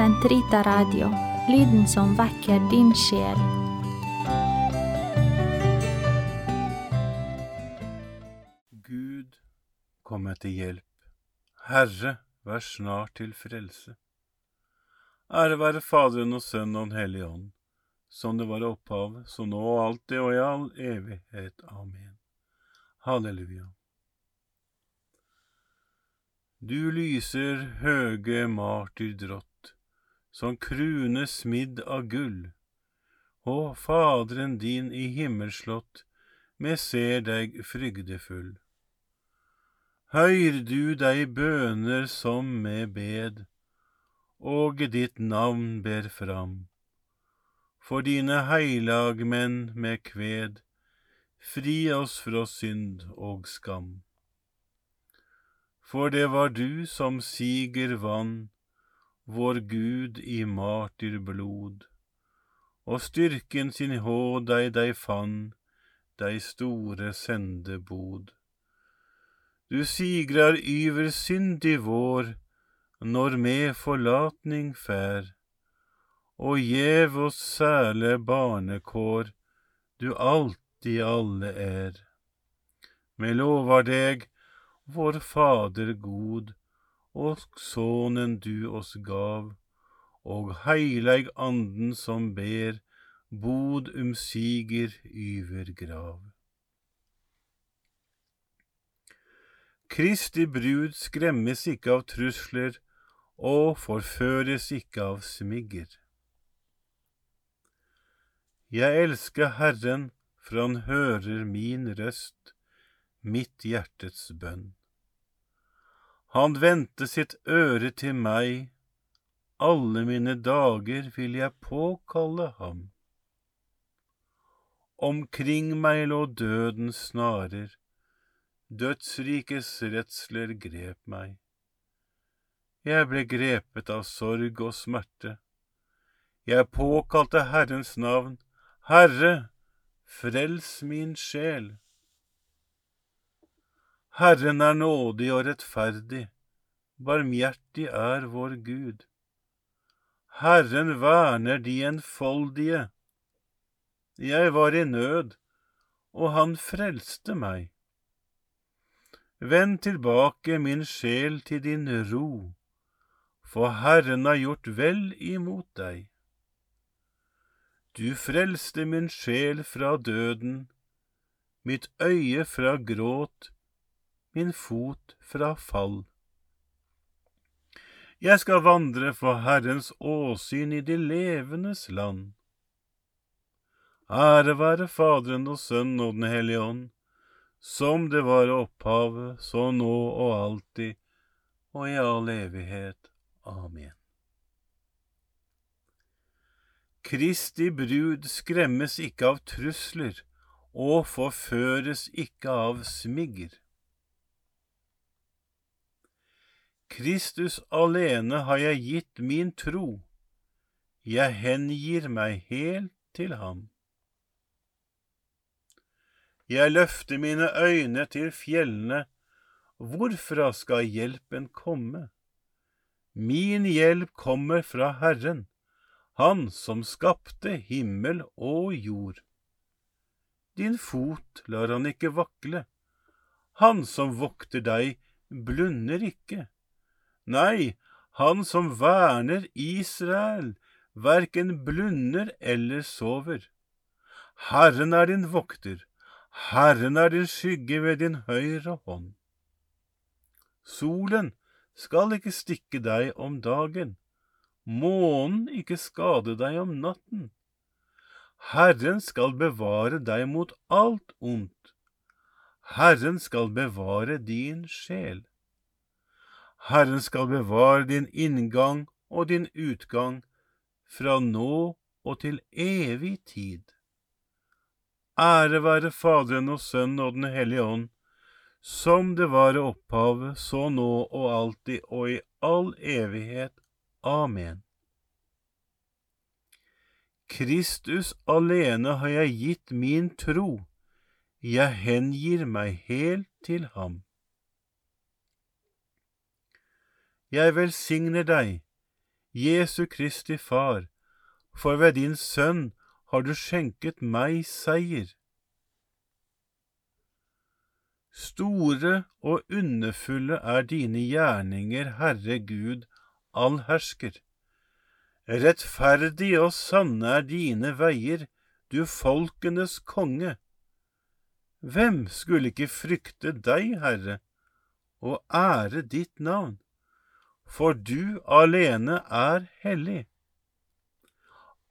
Sentrita Radio, lyden som vekker din sjel. Gud, kom meg til hjelp. Herre, vær snart til frelse. Ære være Faderen og Sønnen og Den hellige ånd, som det var opphavet, så nå og alltid og i all evighet. Amen. Halleluja. Du lyser høge martyrdrott, som krune smidd av gull, og Faderen din i himmelslott, me ser deg frygdefull. Høyr du deg bøner som med bed, og ditt navn ber fram. For dine heilagmenn med kved, fri oss fra synd og skam. For det var du som siger vann, vår Gud i martyrblod, og styrken sin hå deg deg fann, deg store sendebod. Du sigrar yver syndig vår, når med forlatning fær, og gjev oss sæle barnekår, du alltid alle er. Me lovar deg, vår Fader god, og Sønnen du oss gav, og heilag anden som ber, bod umsiger yver grav. Kristi brud skremmes ikke av trusler og forføres ikke av smigger. Jeg elsker Herren, for han hører min røst, mitt hjertets bønn. Han vendte sitt øre til meg, alle mine dager vil jeg påkalle ham. Omkring meg lå dødens snarer, dødsrikes redsler grep meg. Jeg ble grepet av sorg og smerte. Jeg påkalte Herrens navn, Herre, frels min sjel. Herren er nådig og rettferdig, barmhjertig er vår Gud. Herren verner de enfoldige. Jeg var i nød, og han frelste meg. Vend tilbake min sjel til din ro, for Herren har gjort vel imot deg. Du frelste min sjel fra døden, mitt øye fra gråt, min fot fra fall. Jeg skal vandre for Herrens åsyn i de levendes land. Ære være Faderen og Sønnen og Den hellige ånd, som det var opphavet, så nå og alltid, og i all evighet. Amen. Kristi brud skremmes ikke av trusler og forføres ikke av smigger. Kristus alene har jeg gitt min tro, jeg hengir meg helt til ham. Jeg løfter mine øyne til fjellene, hvorfra skal hjelpen komme? Min hjelp kommer fra Herren, Han som skapte himmel og jord. Din fot lar han ikke vakle, Han som vokter deg, blunder ikke. Nei, han som verner Israel, verken blunder eller sover. Herren er din vokter, Herren er din skygge ved din høyre hånd. Solen skal ikke stikke deg om dagen, månen ikke skade deg om natten. Herren skal bevare deg mot alt ondt. Herren skal bevare din sjel. Herren skal bevare din inngang og din utgang fra nå og til evig tid. Ære være Faderen og Sønnen og Den hellige ånd, som det var i opphavet, så nå og alltid og i all evighet. Amen. Kristus alene har jeg gitt min tro, jeg hengir meg helt til ham. Jeg velsigner deg, Jesu Kristi Far, for ved din Sønn har du skjenket meg seier. Store og underfulle er dine gjerninger, Herre Gud, allhersker. Rettferdig og sanne er dine veier, du folkenes konge. Hvem skulle ikke frykte deg, Herre, og ære ditt navn? For du alene er hellig.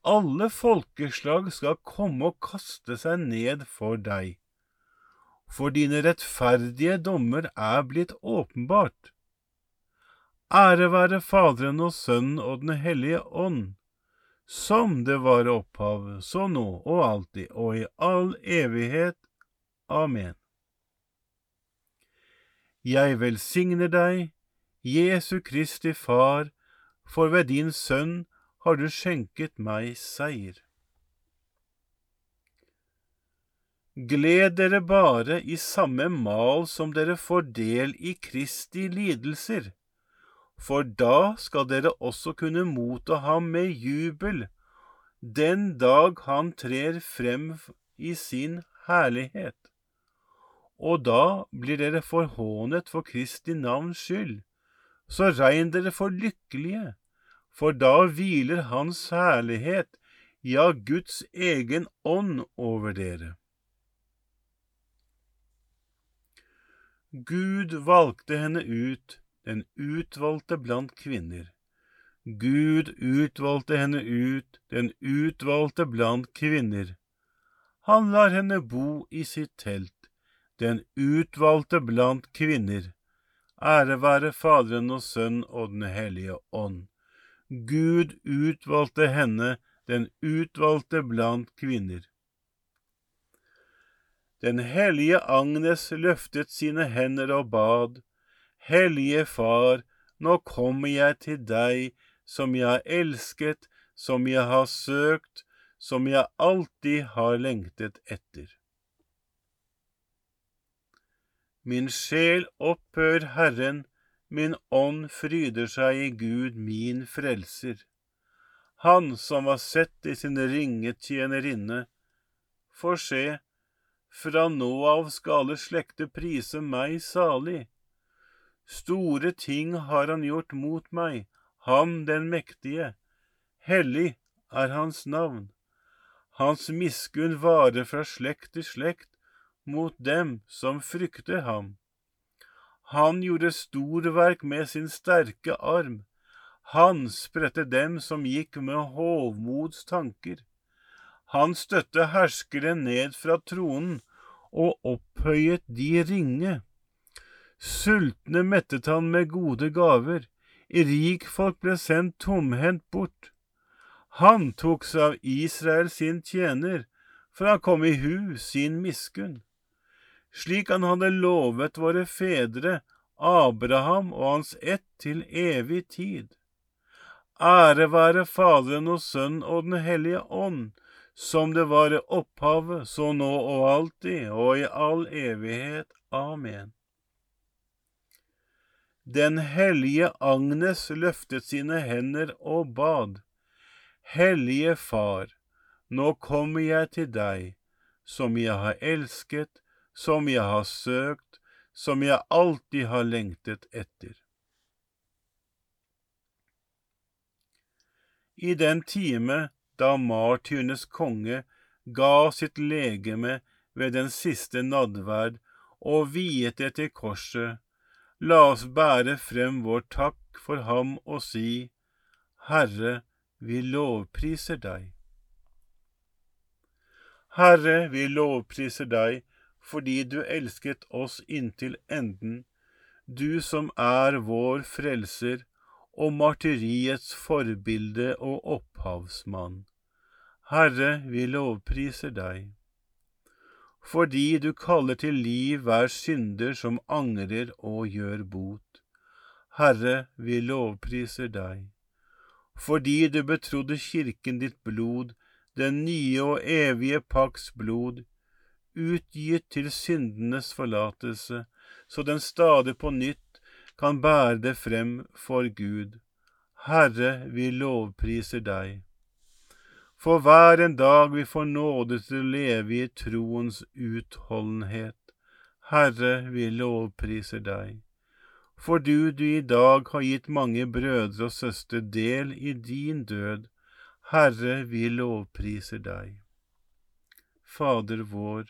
Alle folkeslag skal komme og kaste seg ned for deg for dine rettferdige dommer er blitt åpenbart. Ære være Faderen og Sønnen og Den hellige ånd, som det var opphav, så nå og alltid og i all evighet. Amen. Jeg velsigner deg, Jesu Kristi Far, for ved din Sønn har du skjenket meg seier. Gled dere bare i samme mal som dere får del i Kristi lidelser, for da skal dere også kunne motta ham med jubel den dag han trer frem i sin herlighet. Og da blir dere forhånet for Kristi navns skyld, så regn dere for lykkelige, for da hviler Hans herlighet, ja, Guds egen ånd over dere. Gud valgte henne ut, den utvalgte blant kvinner. Gud utvalgte henne ut, den utvalgte blant kvinner. Han lar henne bo i sitt telt, den utvalgte blant kvinner. Ære være Faderen og Sønn og Den hellige ånd. Gud utvalgte henne, den utvalgte blant kvinner. Den hellige Agnes løftet sine hender og bad, Hellige Far, nå kommer jeg til deg, som jeg har elsket, som jeg har søkt, som jeg alltid har lengtet etter. Min sjel opphør Herren, min ånd fryder seg i Gud, min frelser. Han som var sett i sin ringe tjenerinne, får se, fra nå av skal alle slekter prise meg salig. Store ting har han gjort mot meg, ham den mektige. Hellig er hans navn. Hans miskunn varer fra slekt til slekt mot dem som frykter ham. Han gjorde storverk med sin sterke arm. Han spredte dem som gikk med hovmods tanker. Han støtte herskere ned fra tronen og opphøyet de ringe. Sultne mettet han med gode gaver, rikfolk ble sendt tomhendt bort. Han tok seg av Israel sin tjener, for han kom i hu sin miskunn. Slik han hadde lovet våre fedre, Abraham og hans ett til evig tid. Ære være Faderen og Sønnen og Den hellige ånd, som det var i opphavet, så nå og alltid, og i all evighet. Amen. Den hellige Agnes løftet sine hender og bad. Hellige Far, nå kommer jeg til deg, som jeg har elsket, som jeg har søkt, som jeg alltid har lengtet etter. I den time da martyrenes konge ga sitt legeme ved den siste nadverd og viet det til korset, la oss bære frem vår takk for ham og si, Herre, vi lovpriser deg. Herre, vi lovpriser deg fordi du elsket oss inntil enden, du som er vår frelser og martyriets forbilde og opphavsmann. Herre, vi lovpriser deg. Fordi du kaller til liv hver synder som angrer og gjør bot. Herre, vi lovpriser deg. Fordi du betrodde kirken ditt blod, den nye og evige pakts blod, utgitt til syndenes forlatelse, så den stadig på nytt kan bære det frem for Gud. Herre, vi lovpriser deg. For hver en dag vi får nåde til å leve i troens utholdenhet. Herre, vi lovpriser deg. For du du i dag har gitt mange brødre og søstre del i din død. Herre, vi lovpriser deg. Fader vår,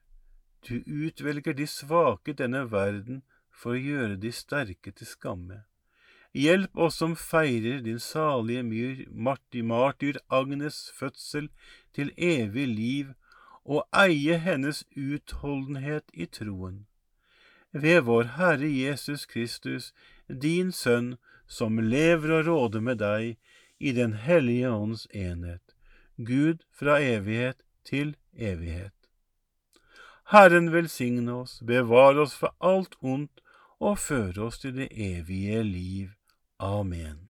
du utvelger de svake i denne verden for å gjøre de sterke til skamme. Hjelp oss som feirer din salige myr, martyr Agnes fødsel til evig liv, og eie hennes utholdenhet i troen. Ved vår Herre Jesus Kristus, din Sønn, som lever og råder med deg i Den hellige ånds enhet, Gud fra evighet til evighet. Herren velsigne oss, bevare oss for alt ondt og føre oss til det evige liv. Amen.